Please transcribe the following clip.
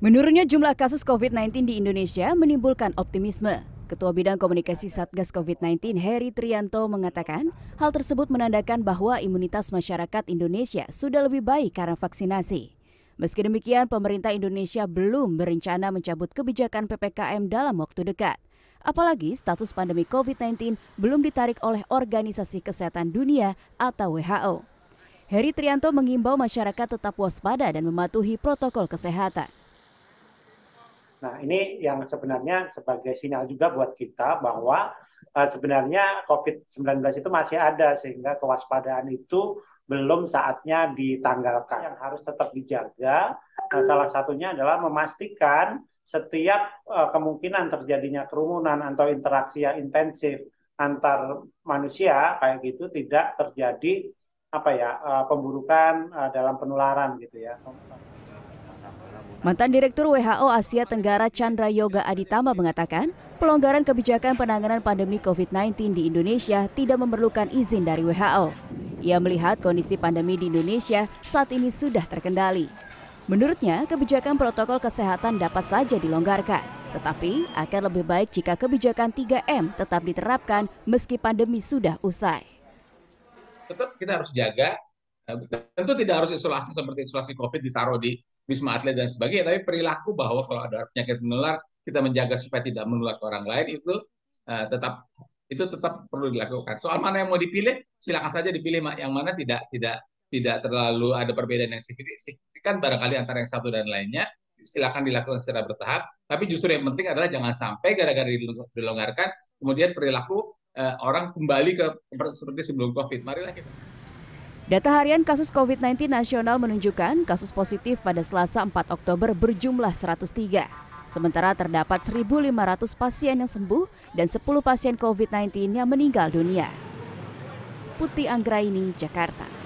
Menurunnya jumlah kasus COVID-19 di Indonesia menimbulkan optimisme. Ketua Bidang Komunikasi Satgas COVID-19 Heri Trianto mengatakan hal tersebut menandakan bahwa imunitas masyarakat Indonesia sudah lebih baik karena vaksinasi. Meski demikian, pemerintah Indonesia belum berencana mencabut kebijakan PPKM dalam waktu dekat. Apalagi status pandemi COVID-19 belum ditarik oleh Organisasi Kesehatan Dunia atau WHO. Heri Trianto mengimbau masyarakat tetap waspada dan mematuhi protokol kesehatan. Nah, ini yang sebenarnya sebagai sinyal juga buat kita bahwa uh, sebenarnya COVID-19 itu masih ada sehingga kewaspadaan itu belum saatnya ditanggalkan. Yang harus tetap dijaga, nah, salah satunya adalah memastikan setiap uh, kemungkinan terjadinya kerumunan atau interaksi yang intensif antar manusia kayak gitu tidak terjadi apa ya uh, pemburukan uh, dalam penularan gitu ya. Mantan Direktur WHO Asia Tenggara Chandra Yoga Aditama mengatakan, pelonggaran kebijakan penanganan pandemi COVID-19 di Indonesia tidak memerlukan izin dari WHO. Ia melihat kondisi pandemi di Indonesia saat ini sudah terkendali. Menurutnya, kebijakan protokol kesehatan dapat saja dilonggarkan, tetapi akan lebih baik jika kebijakan 3M tetap diterapkan meski pandemi sudah usai. Tetap kita harus jaga, tentu tidak harus isolasi seperti isolasi COVID ditaruh di wisma atlet dan sebagainya, tapi perilaku bahwa kalau ada penyakit menular kita menjaga supaya tidak menular ke orang lain itu uh, tetap itu tetap perlu dilakukan. Soal mana yang mau dipilih, silakan saja dipilih yang mana tidak tidak tidak terlalu ada perbedaan yang signifikan barangkali antara yang satu dan lainnya. Silakan dilakukan secara bertahap. Tapi justru yang penting adalah jangan sampai gara-gara dilonggarkan kemudian perilaku uh, orang kembali ke seperti sebelum COVID. Marilah kita. Data harian kasus COVID-19 nasional menunjukkan kasus positif pada Selasa 4 Oktober berjumlah 103. Sementara terdapat 1.500 pasien yang sembuh dan 10 pasien COVID-19 yang meninggal dunia. Putih Anggraini, Jakarta.